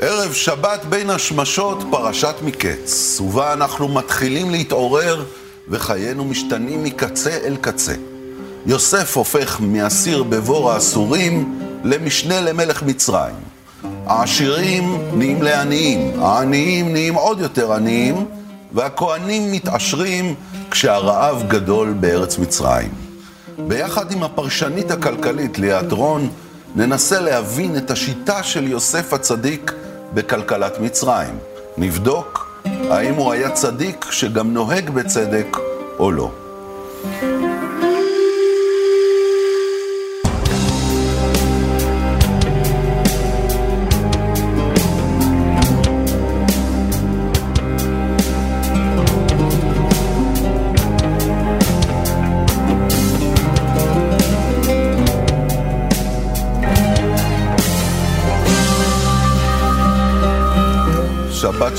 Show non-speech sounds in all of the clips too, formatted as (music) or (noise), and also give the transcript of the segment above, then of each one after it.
ערב שבת בין השמשות, פרשת מקץ, ובה אנחנו מתחילים להתעורר וחיינו משתנים מקצה אל קצה. יוסף הופך מאסיר בבור האסורים למשנה למלך מצרים. העשירים נהיים לעניים, העניים נהיים עוד יותר עניים, והכהנים מתעשרים כשהרעב גדול בארץ מצרים. ביחד עם הפרשנית הכלכלית ליאת רון, ננסה להבין את השיטה של יוסף הצדיק בכלכלת מצרים. נבדוק האם הוא היה צדיק שגם נוהג בצדק או לא.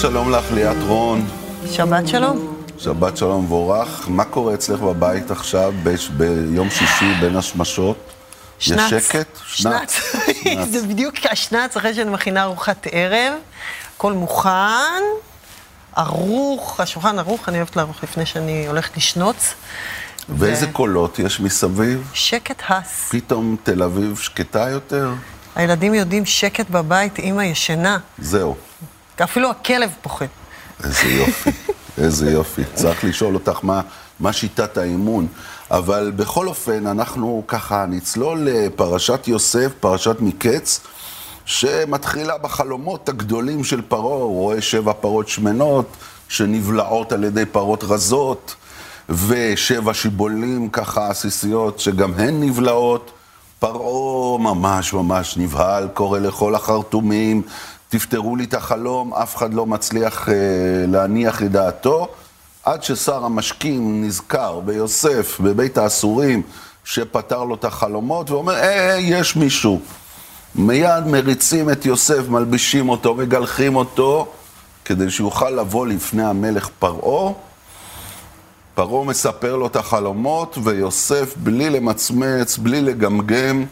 שלום לך, ליאת רון. שבת שלום. שבת שלום מבורך. מה קורה אצלך בבית עכשיו, ב- ביום שישי בין השמשות? שנץ. יש שקט? שנץ. שנץ. (laughs) זה בדיוק השנץ אחרי שאני מכינה ארוחת ערב. הכל מוכן, ערוך, השולחן ערוך, אני אוהבת לערוך לפני שאני הולכת לשנוץ. ואיזה ו- קולות יש מסביב? שקט הס. פתאום תל אביב שקטה יותר? הילדים יודעים שקט בבית, אימא ישנה. זהו. אפילו הכלב פוחד. איזה יופי, איזה יופי. צריך לשאול אותך מה, מה שיטת האימון. אבל בכל אופן, אנחנו ככה נצלול לפרשת יוסף, פרשת מקץ, שמתחילה בחלומות הגדולים של פרעה. הוא רואה שבע פרות שמנות שנבלעות על ידי פרות רזות, ושבע שיבולים ככה עסיסיות שגם הן נבלעות. פרעה ממש ממש נבהל, קורא לכל החרטומים, תפתרו לי את החלום, אף אחד לא מצליח אה, להניח את דעתו, עד ששר המשקים נזכר ביוסף, בבית האסורים, שפתר לו את החלומות, ואומר, אה, יש מישהו. מיד מריצים את יוסף, מלבישים אותו, מגלחים אותו, כדי שיוכל לבוא לפני המלך פרעה. פרעה מספר לו את החלומות, ויוסף, בלי למצמץ, בלי לגמגם,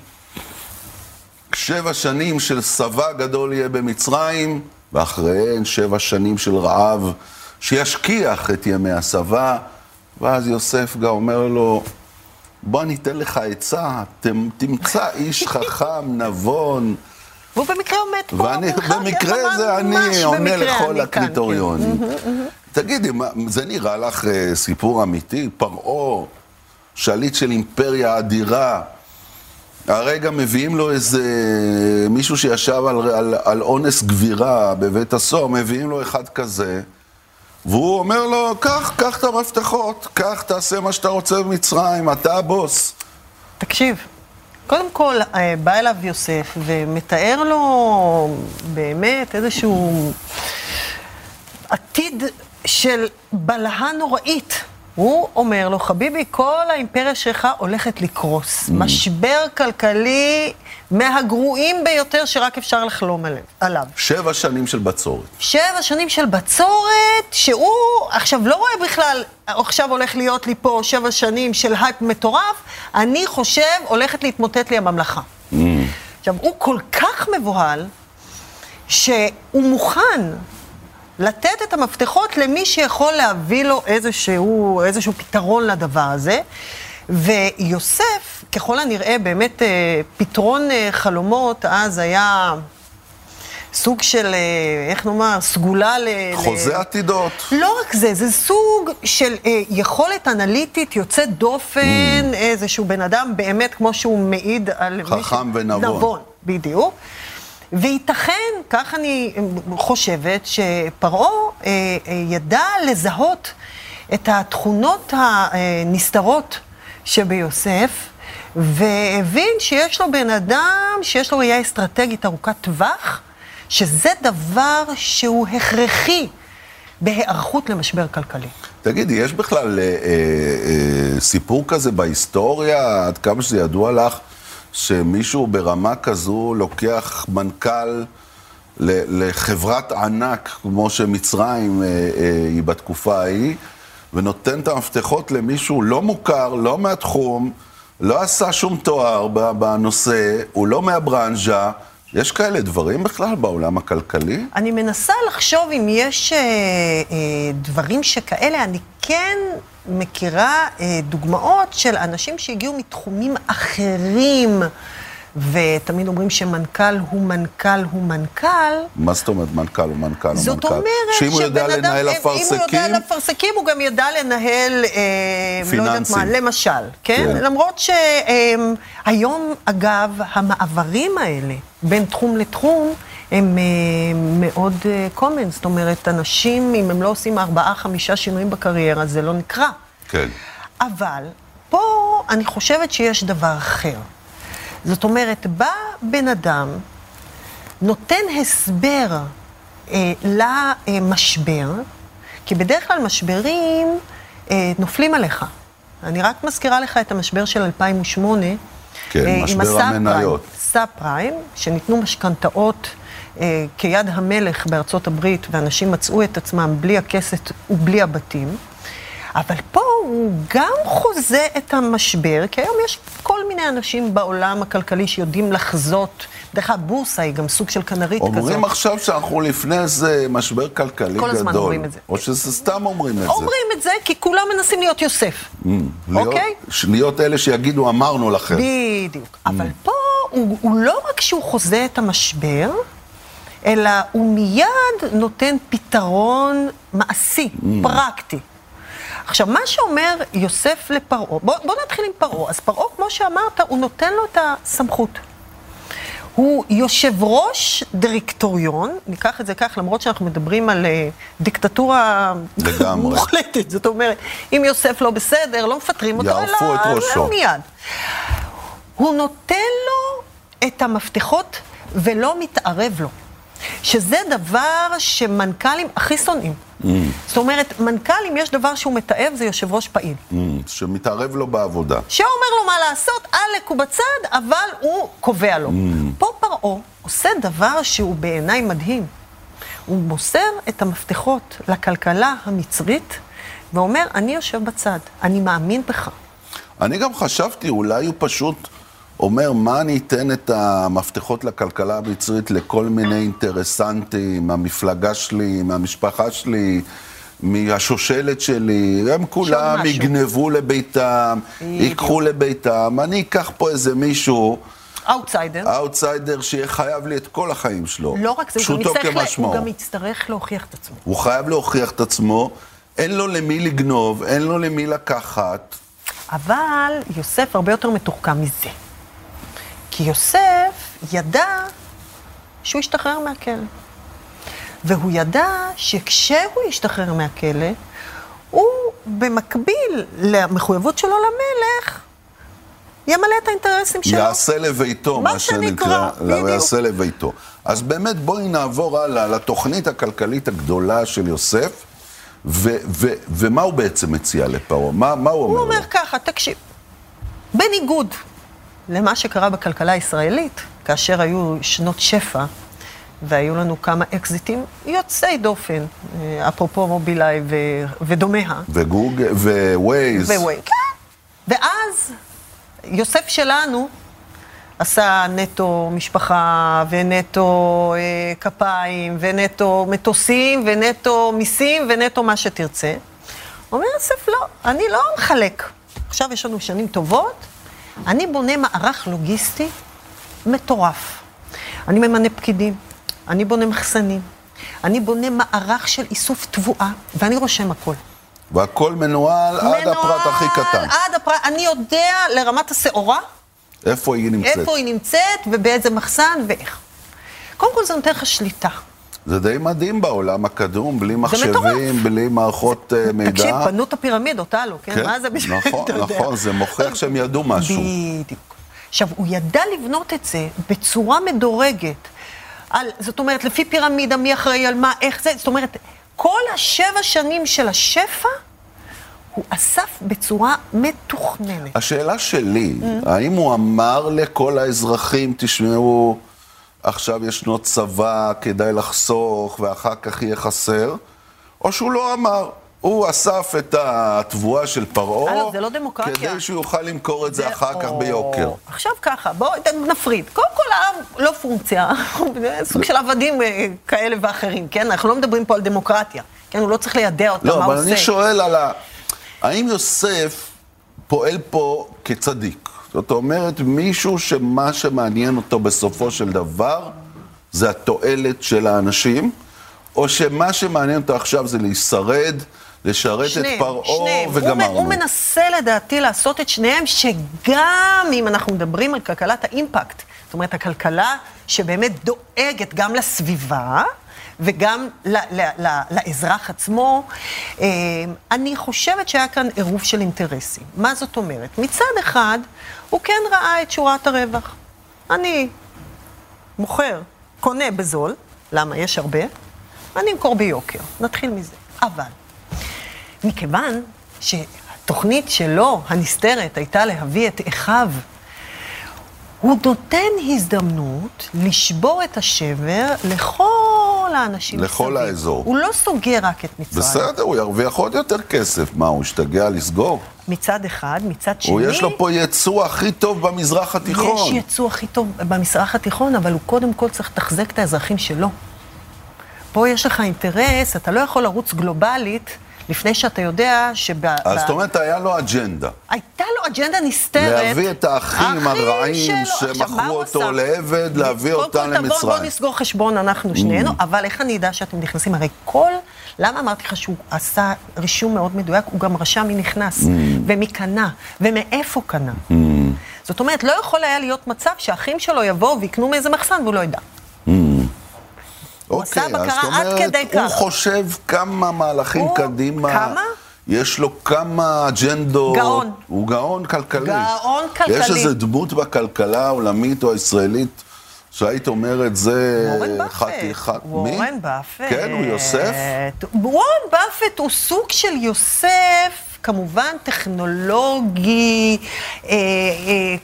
שבע שנים של שבע גדול יהיה במצרים, ואחריהן שבע שנים של רעב, שישכיח את ימי השבע. ואז יוסף גם אומר לו, בוא ניתן לך עצה, תמצא איש חכם, נבון, והוא במקרה עומד פה. ואני, במקרה כן, זה אני עונה לכל אני כאן, הקריטריונים. תגידי, מה, זה נראה לך אה, סיפור אמיתי? פרעה, שליט של אימפריה אדירה, הרגע מביאים לו איזה מישהו שישב על, על, על אונס גבירה בבית הסוהר, מביאים לו אחד כזה, והוא אומר לו, קח, קח את המפתחות, קח, תעשה מה שאתה רוצה במצרים, אתה הבוס. תקשיב, קודם כל, אה, בא אליו יוסף ומתאר לו באמת איזשהו עתיד של בלהות נוראית. הוא אומר לו, חביבי, כל האימפריה שלך הולכת לקרוס. משבר כלכלי מהגרועים ביותר שרק אפשר לחלום עליו-. שבע שנים של בצורת. שבע שנים של בצורת, שהוא עכשיו לא רואה בכלל, עכשיו הולך להיות לי פה שבע שנים של הייפ מטורף, אני חושב הולכת להתמוטט לי הממלכה. עכשיו, הוא כל כך מבוהל, שהוא מוכן לתת את המפתחות למי שיכול להביא לו איזשהו, איזשהו פתרון לדבר הזה. ויוסף, ככל הנראה, באמת אה, פתרון אה, חלומות אז היה סוג של, אה, איך נאמר, סגולה ל... חוזה ל... עתידות. לא רק זה, זה סוג של אה, יכולת אנליטית יוצאת דופן, איזשהו בן אדם באמת, כמו שהוא מעיד על... חכם ונבון. נבון, בדיוק. וייתכן, כך אני חושבת, שפרעה אה, אה, ידע לזהות את התכונות הנסתרות שביוסף, והבין שיש לו בן אדם שיש לו ראייה אסטרטגית ארוכת טווח, שזה דבר שהוא הכרחי בהיערכות למשבר כלכלי. תגידי, יש בכלל אה, אה, אה, סיפור כזה בהיסטוריה, עד כמה שזה ידוע לך, שמישהו ברמה כזו לוקח מנכ"ל לחברת ענק, כמו שמצרים אה, אה, היא בתקופה ההיא, ונותן את המפתחות למישהו לא מוכר, לא מהתחום, לא עשה שום תואר בנושא, הוא לא מהברנז'ה, יש כאלה דברים בכלל בעולם הכלכלי? אני מנסה לחשוב אם יש אה, אה, דברים שכאלה. אני כן מכירה אה, דוגמאות של אנשים שהגיעו מתחומים אחרים, ותמיד אומרים שמנכ"ל הוא מנכ"ל הוא מנכ"ל. מה זאת אומרת מנכ"ל הוא מנכ"ל הוא מנכ"ל? זאת אומרת שאם הוא יודע לנהל אם- אם הוא יודע אפרסקים, אפרסקים, הוא גם ידע לנהל, אה, לא יודעת פיננסים. מה, למשל, כן? כן. למרות שהיום, אגב, המעברים האלה בין תחום לתחום, הם אה, מאוד אה, common, זאת אומרת, אנשים, אם הם לא עושים ארבעה, חמישה שינויים בקריירה, זה לא נקרא. כן. אבל פה אני חושבת שיש דבר אחר. זאת אומרת, בא בן אדם, נותן הסבר אה, למשבר, כי בדרך כלל משברים אה, נופלים עליך. אני רק מזכירה לך את המשבר של 2008. כן, אה, משבר הסאב המניות. פריים. סאב פריים, שניתנו משכנתאות אה, כיד המלך בארצות הברית, ואנשים מצאו את עצמם בלי הכסף ובלי הבתים. אבל פה הוא גם חוזה את המשבר, כי היום יש כל מיני אנשים בעולם הכלכלי שיודעים לחזות. דרך אגב, הבורסה היא גם סוג של כנרית כזאת. אומרים עכשיו שאנחנו לפני איזה משבר כלכלי גדול. כל הזמן אומרים את זה. או שזה סתם אומרים את זה. אומרים את זה כי כולם מנסים להיות יוסף. להיות- אוקיי? ש- להיות אלה שיגידו, אמרנו לכם. בדיוק. אבל פה הוא, הוא לא רק שהוא חוזה את המשבר, אלא הוא מיד נותן פתרון מעשי, פרקטי. עכשיו, מה שאומר יוסף לפרעה, בוא, בוא נתחיל עם פרעה. אז פרעה, כמו שאמרת, הוא נותן לו את הסמכות. הוא יושב ראש דירקטוריון, ניקח את זה כך, למרות שאנחנו מדברים על אה, דיקטטורה לגמרי. מוחלטת. זאת אומרת, אם יוסף לא בסדר, לא מפטרים אותו, יערפו את ראשו. מיד. הוא נותן לו את המפתחות ולא מתערב לו. שזה דבר שמנכ"לים הכי שונאים. Mm. זאת אומרת, מנכ"לים, יש דבר שהוא מתעב, זה יושב ראש פעיל. Mm, שמתערב לו בעבודה. שאומר לו מה לעשות, עלק הוא בצד, אבל הוא קובע לו. פה פרעה עושה דבר שהוא בעיניי מדהים. הוא מוסר את המפתחות לכלכלה המצרית, ואומר, אני יושב בצד, אני מאמין בך. אני גם חשבתי, אולי הוא פשוט אומר, מה אני אתן את המפתחות לכלכלה המצרית לכל מיני אינטרסנטים, מהמפלגה שלי, מהמשפחה שלי, מהשושלת שלי, הם כולם. יגנבו לביתם. ייקחו לביתם, אני אקח פה איזה מישהו, אאוטסיידר. אאוטסיידר, שיהיה חייב לי את כל החיים שלו. לא רק זה, פשוטו כמשמעו. הוא גם יצטרך להוכיח את עצמו. הוא חייב להוכיח את עצמו, אין לו למי לגנוב, אין לו למי לקחת. אבל יוסף הרבה יותר מתוחכם מזה. כי יוסף ידע שהוא ישתחרר מהכלא. והוא ידע שכשהוא ישתחרר מהכלא, הוא במקביל למחויבות שלו למלך, ימלא את האינטרסים שלו. יעשה לביתו, מה מה שנקרא, בדיוק. יעשה לביתו. אז באמת, בואי נעבור הלאה לתוכנית הכלכלית הגדולה של יוסף, ו- ו- ומה הוא בעצם מציע לפרעה? מה, מה הוא אומר הוא? אומר ככה, תקשיב, בניגוד למה שקרה בכלכלה הישראלית, כאשר היו שנות שפע, והיו לנו כמה אקזיטים יוצאי דופן, אה, אפרופו מובילאיי ו- ודומיה, וגוגל, ווייז. וויי, כן. ואז יוסף שלנו עשה נטו משפחה, ונטו אה, כפיים, ונטו מטוסים, ונטו מיסים, ונטו מה שתרצה. אומר יוסף, לא, אני לא מחלק. עכשיו יש לנו שנים טובות, אני בונה מערך לוגיסטי מטורף. אני ממנה פקידים, אני בונה מחסנים, אני בונה מערך של איסוף תבואה, ואני רושם הכל. והכל מנוהל עד הפרט הכי קטן. מנוהל, עד הפרט, אני יודע לרמת השעורה, איפה היא נמצאת? איפה היא נמצאת ובאיזה מחסן ואיך. קודם כל זה נותן לך שליטה. זה די מדהים בעולם הקדום, בלי. מחשבים, בלי מערכות אה, מידע. תקשיב, בנו את הפירמידות, הלו, כן? מה זה בשביל... נכון, אתה. נכון, זה מוכיח שהם ידעו משהו. בדיוק. עכשיו, הוא ידע לבנות את זה בצורה מדורגת. על, זאת אומרת, לפי פירמידה, מי אחראי על מה, איך זה, זאת אומרת, כל השבע שנים של השפע, הוא אסף בצורה מתוכננת. השאלה שלי, Mm. האם הוא אמר לכל האזרחים, תשמעו, עכשיו ישנו צבא, כדאי לחסוך, ואחר כך יהיה חסר, או שהוא לא אמר? הוא אסף את התבואה של פרעה, זה לא דמוקרטיה. כדי שהוא יוכל למכור את זה זה- אחר כך או. ביוקר. עכשיו ככה, בואו נפריד. קודם כל, העם לא פונקציה, (laughs) סוג של עבדים אה, כאלה ואחרים, כן? אנחנו לא מדברים פה על דמוקרטיה. כן, הוא לא צריך לידע אותם לא, מה אבל הוא אני עושה. שואל על ה... האם יוסף פועל פה כצדיק? זאת אומרת, מישהו שמה שמעניין אותו בסופו של דבר זה התועלת של האנשים, או שמה שמעניין אותו עכשיו זה להישרד, לשרת את שניהם, פרעה שניהם. הוא, וגמרנו. הוא מנסה לדעתי לעשות את שניהם, שגם אם אנחנו מדברים על כלכלת האימפקט, זאת אומרת, הכלכלה שבאמת דואגת גם לסביבה, וגם ל- ל- ל- לאזרח עצמו, אה, אני חושבת שהיה כאן עירוב של אינטרסים. מה זאת אומרת? מצד אחד, הוא כן ראה את שורת הרווח. אני מוכר, קונה בזול, למה? יש הרבה, אני אמכור ביוקר. נתחיל מזה. אבל, מכיוון שהתוכנית שלו, הנסתרת, הייתה להביא את אחיו, הוא נותן הזדמנות לשבור את השבר לכל האנשים לכל מסביב. האזור. הוא לא סוגר רק את מצרים. בסדר, הוא ירוויח עוד יותר כסף. מה, הוא השתגע לסגור? מצד אחד, מצד שני... הוא יש לו פה יצוא הכי טוב במזרח התיכון. יש יצוא הכי טוב במזרח התיכון, אבל הוא קודם כל צריך לתחזק את האזרחים שלו. פה יש לך אינטרס, אתה לא יכול לרוץ גלובלית לפני שאתה יודע שב... אז זאת אומרת, היה לו אג'נדה. הייתה לו אג'נדה נסתרת. להביא את האחים הרעים שמכרו אותו? לעבד, להביא אותם קודם כל, בואו למצרים. Mm. בוא נסגור חשבון אנחנו שנינו, אבל איך אני אדע שאתם נכנסים? הרי כל... למה אמרתי לך שהוא עשה רישום מאוד מדויק? הוא גם רשם מי נכנס, Mm. ומי קנה, ומאיפה קנה. זאת אומרת, לא יכול היה להיות מצב שהאחים שלו יבואו ויקנו מאיזה מחסן והוא לא ידע. הוא עשה אוקיי, אז בקרה זאת עד אומרת, כדי הוא כך. חושב כמה מהלכים הוא- קדימה. כמה? יש לו כמה אג'נדות. גאון. הוא גאון כלכלי. גאון כלכלי. יש איזה דמות בכלכלה העולמית או הישראלית שהיית אומרת, זה וורן באפט. חתיכת... מי? וורן באפט. כן, הוא יוסף? וורן באפט הוא סוג של יוסף, כמובן טכנולוגי, אה, אה,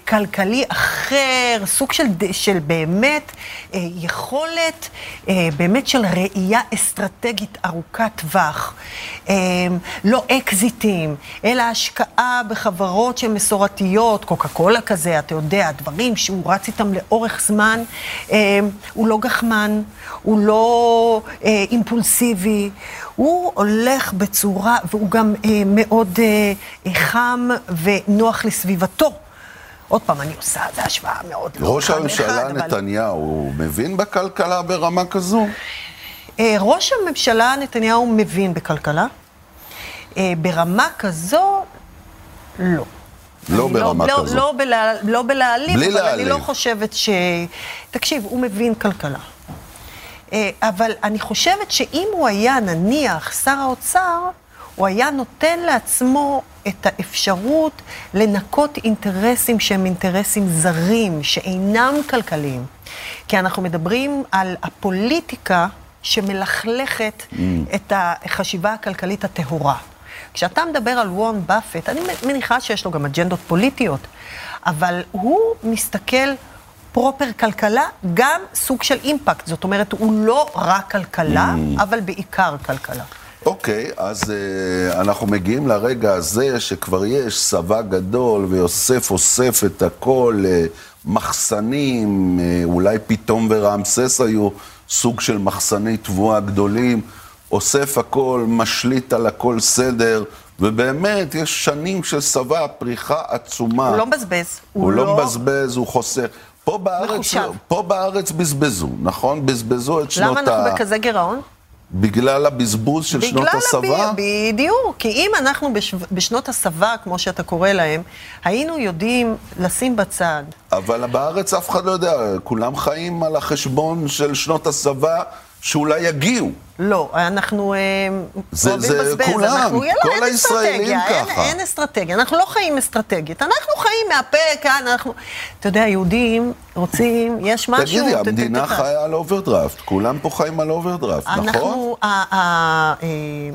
כלכלי אחר, סוג של, של באמת אה, יכולת, אה, באמת של ראייה אסטרטגית ארוכת טווח. אה, לא אקזיטים, אלא השקעה בחברות שהן מסורתיות, קוקה קולה כזה, אתה יודע, דברים שהוא רץ איתם לאורך זמן. אה, הוא לא גחמן, הוא לא אה, אימפולסיבי, הוא הולך בצורה, והוא גם אה, מאוד אה, אה, חם ונוח לסביבתו. עוד פעם, אני עושה, זו השוואה מאוד לא ראש הממשלה לאחד, אבל- נתניהו, הוא מבין בכלכלה ברמה כזו? אה, ראש הממשלה נתניהו מבין בכלכלה. אה, ברמה כזו, לא. לא אני ברמה לא, כזו. לא, בלה, לא בלהעליב, אבל אני להעליב. לא חושבת ש... תקשיב, הוא מבין כלכלה. אה, אבל אני חושבת שאם הוא היה, נניח, שר האוצר, הוא היה נותן לעצמו את האפשרות לנקות אינטרסים שהם אינטרסים זרים, שאינם כלכליים. כי אנחנו מדברים על הפוליטיקה שמלכלכת Mm. את החשיבה הכלכלית הטהורה. כשאתה מדבר על וורן באפט, אני מניחה שיש לו גם אג'נדות פוליטיות, אבל הוא מסתכל פרופר כלכלה, גם סוג של אימפקט. זאת אומרת, הוא לא רק כלכלה, Mm. אבל בעיקר כלכלה. אוקיי, אז uh, אנחנו מגיעים לרגע הזה שכבר יש צבא גדול ויוסף אוסף את הכל, uh, מחסנים, uh, אולי פתאום ורעמסס היו סוג של מחסני תבואה גדולים, אוסף הכל, משליט על הכל סדר, ובאמת יש שנים של צבא, פריחה עצומה. הוא לא מבזבז. הוא לא מבזבז, הוא חוסך. פה בארץ, מחושב. פה בארץ בזבזו, נכון? בזבזו את שנות למה ה... אנחנו בכזה גירעון? בגלל הבזבוז של שנות הצבא? הב- בדיוק, כי אם אנחנו בשו... בשנות הצבא, כמו שאתה קורא להם, היינו יודעים לשים בצד. אבל בארץ אף אחד לא יודע, כולם חיים על החשבון של שנות הצבא שאולי יגיעו. לא, אנחנו אה, זה- אוהבים זה. כולם, אנחנו, יאללה, כל הישראלים אין אסטרטגיה, אין, ככה. אין אסטרטגיה, אנחנו לא חיים אסטרטגית, אנחנו חיים מהפה כאן, אנחנו... אתה יודע, יהודים רוצים, יש משהו... תגידי, המדינה חיה על אוברדרפט, כולם פה חיים על אוברדרפט, נכון? אנחנו... ה- אה,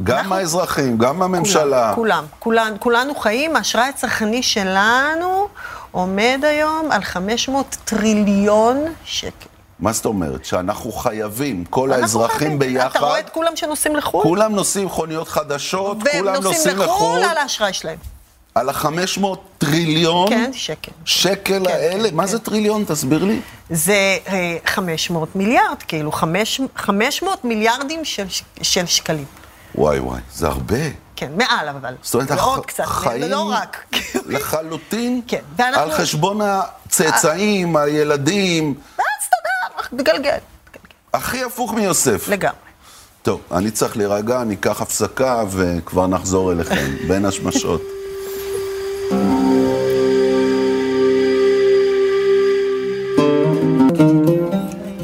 גם אנחנו- האזרחים, גם הממשלה. כולם, כולם, כולנו חיים, האשראי הצרכני שלנו עומד היום על 500 טריליון שקל. מה זאת אומרת? שאנחנו חייבים, כל האזרחים חייבים. ביחד, אתה רואה את כולם שנוסעים לחו"ל? כולם נוסעים מכוניות חדשות, והם כולם נוסעים לחו"ל, לחו"ל על האשראי שלהם. על ה-500 טריליון כן, שקל. שקל כן, האלה. כן, מה כן. זה טריליון? תסביר לי. זה אה, 500 מיליארד, כאילו, חמש- 500 מיליארדים של, של שקלים. וואי וואי, זה הרבה. כן, מעל אבל. זאת אומרת, ועוד הח- קצת, חיים לא רק. לחלוטין (laughs) כן, ואנחנו- על חשבון הצאצאים, הילדים, תגלגל. הכי הפוך מיוסף. לגמרי. טוב, אני צריך להירגע, אני אקח הפסקה וכבר נחזור אליכם, (laughs) בין השמשות.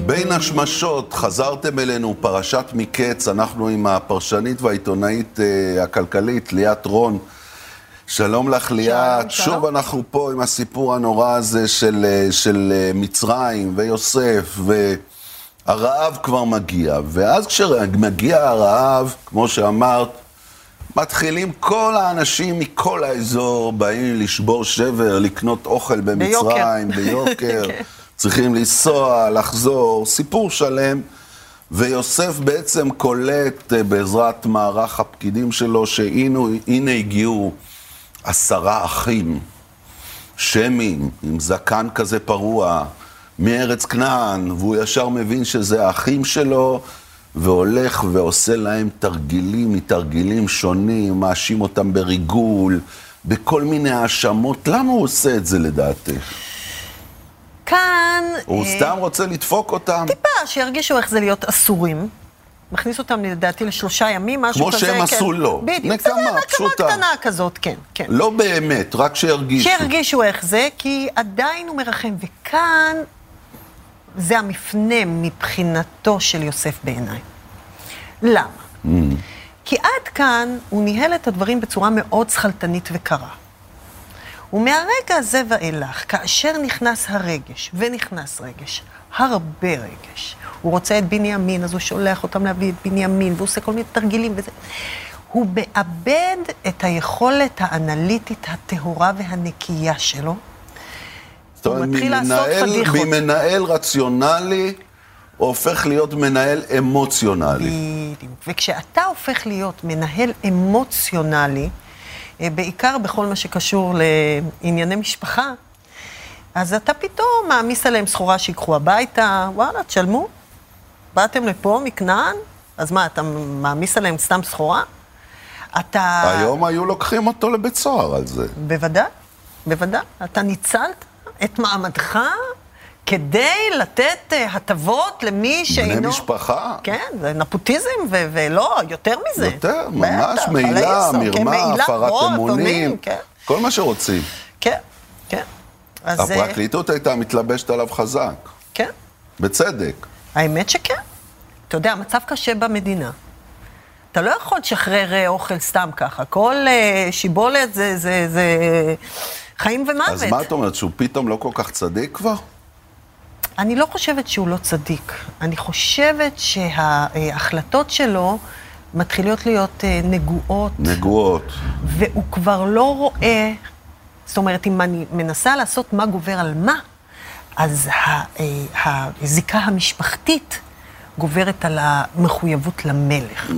בין השמשות, חזרתם אלינו, פרשת מקץ, אנחנו עם הפרשנית והעיתונאית אה, הכלכלית, ליאת רון. שלום לך, ליאת. שוב אנחנו פה עם הסיפור הנורא הזה של, אה, של אה, מצרים ויוסף, והרעב כבר מגיע. ואז כשמגיע הרעב, כמו שאמרת, מתחילים כל האנשים מכל האזור, באים לשבור שבר, לקנות אוכל במצרים, ביוקר, (laughs) כן. צריכים לנסוע, לחזור, סיפור שלם. ויוסף בעצם קולט אה, בעזרת מערך הפקידים שלו, שהנה הנה הגיעו עשרה אחים, שמים, עם זקן כזה פרוע, מארץ כנען, והוא ישר מבין שזה האחים שלו, והולך ועושה להם תרגילים מתרגילים שונים, מאשים אותם בריגול, בכל מיני האשמות. למה הוא עושה את זה לדעתך? כאן... הוא אה, סתם רוצה לדפוק אותם? טיפה, שירגישו איך זה להיות אסורים. מכניס אותם לדעתי לשלושה ימים, משהו כמו כזה. שהם כן. עשו לו. בדיוק. נקמה, פשוטה. נקמה קטנה כזאת, כן, כן. לא באמת, רק שירגישו. שירגישו איך זה, כי עדיין הוא מרחם. וכאן זה המפנה מבחינתו של יוסף בעיניי. למה? Mm. כי עד כאן הוא ניהל את הדברים בצורה מאוד שכלתנית וקרה. ומהרגע הזה ואילך, כאשר נכנס הרגש, ונכנס רגש, הרבה רגש, הוא רוצה את בנימין, אז הוא שולח אותם להביא את בנימין, והוא עושה כל מיני תרגילים וזה. הוא מאבד את היכולת האנליטית הטהורה והנקייה שלו. זאת אומרת, ממנהל-. ממנהל רציונלי, הופך להיות מנהל אמוציונלי. בדיוק. וכשאתה הופך להיות מנהל אמוציונלי, אה, בעיקר בכל מה שקשור לענייני משפחה, אז אתה פתאום מעמיס עליהם סחורה שיקחו הביתה, וואלה, תשלמו. באתם לפה מכנען, אז מה, אתה מעמיס עליהם סתם סחורה? אתה... היום היו לוקחים אותו לבית סוהר על זה. בוודאי, בוודאי. אתה ניצלת את מעמדך כדי לתת אה, הטבות למי שאינו... בני משפחה. כן, זה נפוטיזם, ו- ולא, יותר מזה. יותר, ממש, מעילה, כן, מרמה, הפרת אמונים, כן, כל מה שרוצים. כן. אז אה, הפרקליטות הייתה מתלבשת עליו חזק, כן, בצדק. האמת שכן. אתה יודע, המצב קשה במדינה. אתה לא יכול לשחרר אה, אוכל סתם ככה. כל אה, שיבולת זה, זה, זה חיים ומוות. אז מה את אומרת, שהוא פתאום לא כל כך צדיק כבר? אני לא חושבת שהוא לא צדיק. אני חושבת שההחלטות שלו מתחילות להיות נגועות, נגועות. והוא כבר לא רואה, זאת אומרת, אם אני מנסה לעשות מה גובר על מה, אז אה, הזיקה המשפחתית גוברת על המחויבות למלך.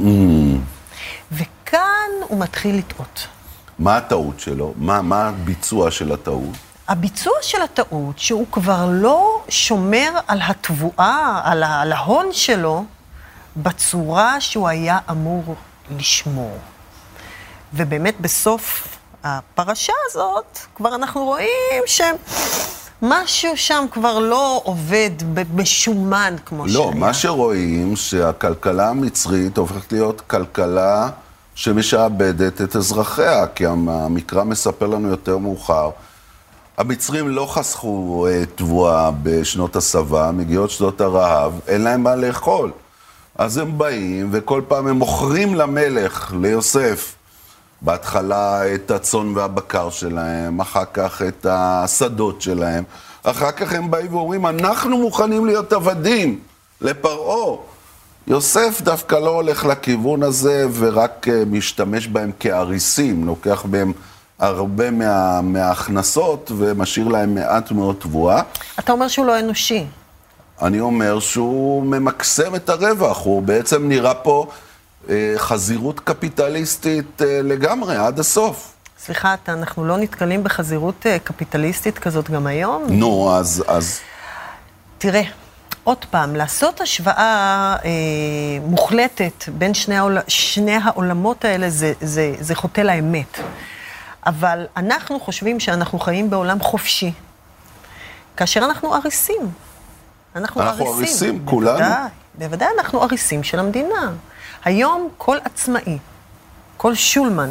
וכאן הוא מתחיל לטעות. מה הטעות שלו? מה, מה הביצוע של הטעות? הביצוע של הטעות, שהוא כבר לא שומר על התבואה, על, ה- על ההון שלו, בצורה שהוא היה אמור לשמור. ובאמת בסוף הפרשה הזאת, כבר אנחנו רואים שמשהו שם כבר לא עובד ב- משומן כמו לא, שהיה. מה שרואים, שהכלכלה המצרית הופכת להיות כלכלה שמשעבדת את אזרחיה, כי המ- המקרא מספר לנו יותר מאוחר. המצרים לא חסכו אה, תבואה בשנות השבע, מגיעות שנות הרעב, אין להם מה לאכול. אז הם באים, וכל פעם הם מוכרים למלך, ליוסף, בהתחלה את הצאן והבקר שלהם, אחר כך את השדות שלהם, אחר כך הם באים ואומרים, אנחנו מוכנים להיות עבדים לפרעה. יוסף דווקא לא הולך לכיוון הזה ורק אה, משתמש בהם כאריסים, לוקח בהם הרבה מה, מההכנסות ומשאיר להם מעט מאוד תבואה. אתה אומר שהוא לא אנושי. אני אומר שהוא ממקסם את הרווח, הוא בעצם נראה פה חזירות קפיטליסטית אה, לגמרי, עד הסוף. סליחה, אתה, אנחנו לא נתקלים בחזירות אה, קפיטליסטית כזאת גם היום? נו, אז... אז... תראה, עוד פעם, לעשות השוואה אה, מוחלטת בין שני, העול, שני העולמות האלה זה, זה, זה חוטא לאמת. אבל אנחנו חושבים שאנחנו חיים בעולם חופשי, כאשר אנחנו אריסים. אנחנו אריסים, כולנו. בוודאי, בוודאי אנחנו אריסים של המדינה. היום כל עצמאי, כל שולמן,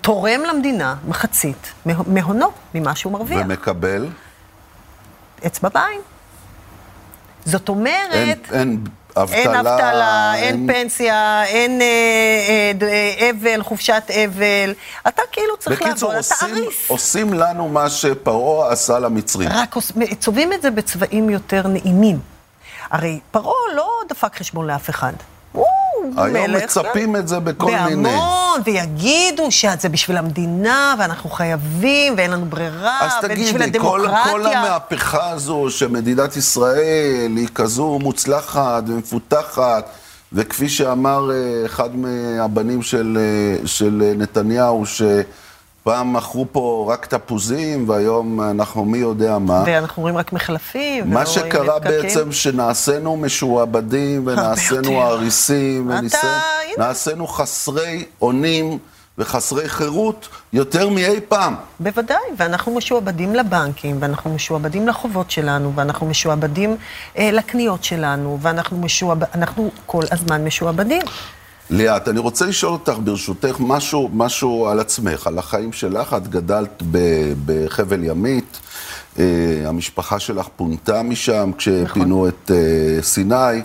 תורם למדינה מחצית מהונו, ממה שהוא מרוויח. ומקבל? אצבע בעין. זאת אומרת... אין, אין אבטלה. אין אבטלה, אין, אין פנסיה, אין אה, אה, אבל, חופשת אבל. אתה כאילו צריך בקיצור, לעבוד, אתה עריף. בקיצור, עושים לנו מה שפרעה עשה למצרים. רק צובעים את זה בצבעים יותר נעימים. הרי פרעה לא דפק חשבון לאף אחד. היום מלך. מצפים את זה בכל בהמון, מיני. בהמון, ויגידו שזה בשביל המדינה, ואנחנו חייבים, ואין לנו ברירה, אז ובשביל תגידי, כל, הדמוקרטיה. כל המהפכה הזו שמדינת ישראל היא כזו מוצלחת ומפותחת, וכפי שאמר אה, אחד מהבנים של, אה, של נתניהו, שפעם מכרו פה רק תפוזים, והיום אנחנו מי יודע מה. ואנחנו רואים רק מחלפים. מה שקרה. בעצם, שנעשינו משועבדים, ונעשינו הנה. ונעשינו חסרי אונים וחסרי חירות יותר מאי פעם. בוודאי, ואנחנו משועבדים לבנקים, ואנחנו משועבדים לחובות שלנו, ואנחנו משועבדים אה, לקניות שלנו, ואנחנו משועב... אנחנו כל הזמן משועבדים. ליאת, אני רוצה לשאול אותך, ברשותך, משהו, משהו על עצמך, על החיים שלך. את גדלת ב- בחבל ימית, אה, המשפחה שלך פונתה משם כשפינו את אה, סיני,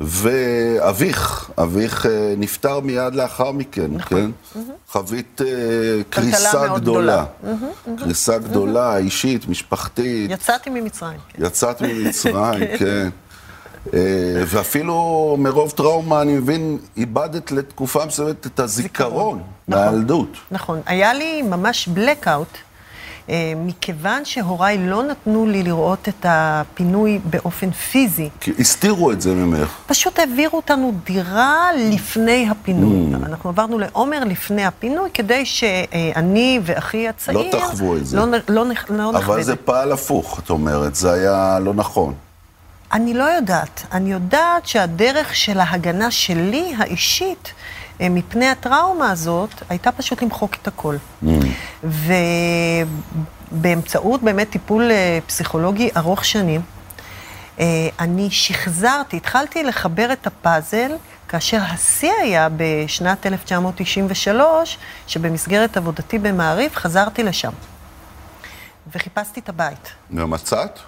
ואביך, אביך אה, נפטר מיד לאחר מכן, כן? חווית אה, קריסה גדולה. קריסה גדולה, אישית, משפחתית. יצאתי ממצרים. כן. יצאת ממצרים, (laughs) כן. אה, ואפילו מרוב טראומה, אני מבין, איבדת לתקופה מסוימת את הזיכרון נכון. מהילדות. נכון. היה לי ממש blackout, אה, מכיוון שהוריי לא נתנו לי לראות את הפינוי באופן פיזי. כי הסתירו את זה ממך. פשוט העבירו אותנו דירה לפני הפינוי. אנחנו עברנו לעומר לפני הפינוי, כדי שאני ואחי הצעיר... לא תחוו את זה. לא, לא, נח- לא נחווה אבל את זה פעל הפוך, את אומרת, זה היה לא נכון. אני לא יודעת. אני יודעת שהדרך של ההגנה שלי, האישית, אה, מפני הטראומה הזאת, הייתה פשוט למחוק את הכל. ובאמצעות באמת טיפול אה, פסיכולוגי ארוך שנים, אה, אני שחזרתי, התחלתי לחבר את הפאזל, כאשר השיא היה בשנת 1993, שבמסגרת עבודתי במעריב חזרתי לשם. וחיפשתי את הבית. ומצאת?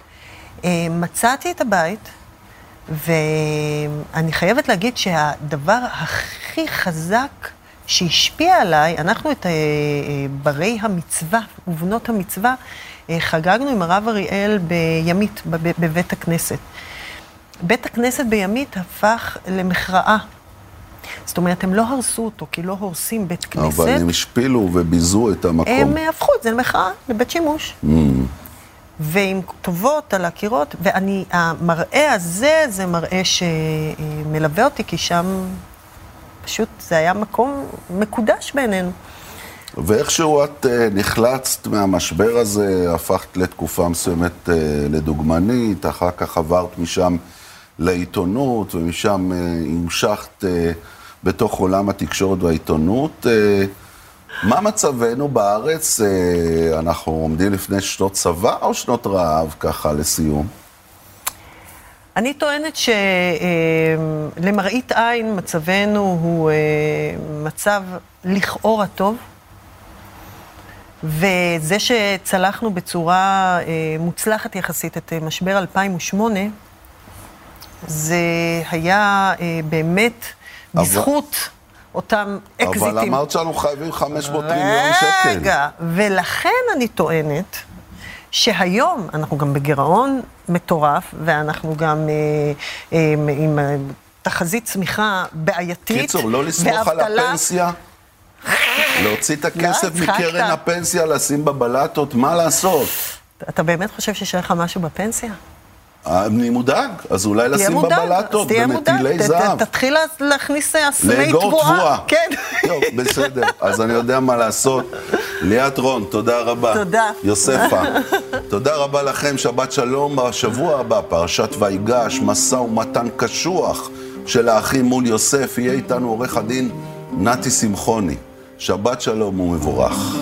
אה, מצאתי את הבית, ואני חייבת להגיד שהדבר הכי חזק שהשפיע עליי, אנחנו את אה, אה, ברי המצווה ובנות המצווה, חגגנו עם הרב אריאל בימית, בב- בבית הכנסת. בית הכנסת בימית הפך למכרעה. זאת אומרת, הם לא הרסו אותו, כי לא הורסים בית כנסת. אבל הם השפילו וביזו את המקום. הם הפכו את זה למחאה, לבית שימוש. ועם כתובות על הקירות, ואני, המראה הזה, זה מראה שמלווה אותי, כי שם פשוט זה היה מקום מקודש בעינינו. ואיכשהו את אה, נחלצת מהמשבר הזה, הפכת לתקופה מסוימת אה, לדוגמנית, אחר כך עברת משם לעיתונות, ומשם אה, המשכת בתוך עולם התקשורת והעיתונות. אה, מה מצבנו בארץ? אה, אנחנו עומדים לפני שנות צבא או שנות רעב, ככה, לסיום? אני טוענת שלמראית עין מצבנו הוא אה, מצב לכאורה טוב, וזה שצלחנו בצורה אה, מוצלחת יחסית את אה, משבר 2008, זה היה אה, באמת אבל- בזכות אותם אקזיטים. אבל אמרת שאנחנו חייבים 500 טריליון שקל. רגע, ולכן אני טוענת שהיום אנחנו גם בגירעון מטורף, ואנחנו גם אה, אה, עם אה, תחזית צמיחה בעייתית. קיצור, לא לסמוך על הפנסיה? להוציא את הכסף לא, הצחקת. מקרן הפנסיה, לשים בבלטות, מה לעשות? אתה באמת חושב שיש לך משהו בפנסיה? אני מודאג, אז אולי לשים מודאג, בבלטות, אז תהיה מודאג, ת- זהב. תתחיל לה- להכניס אה, סמי לאגור תבואה. תבואה. כן. טוב, בסדר, אז אני יודע מה לעשות. ליאת רון, תודה רבה. תודה. יוספה. תודה רבה לכם, שבת שלום. בשבוע הבא, פרשת ויגש, משא ומתן קשוח של האחים מול יוסף. יהיה איתנו עורך הדין נתי שמחוני. שבת שלום ומבורך.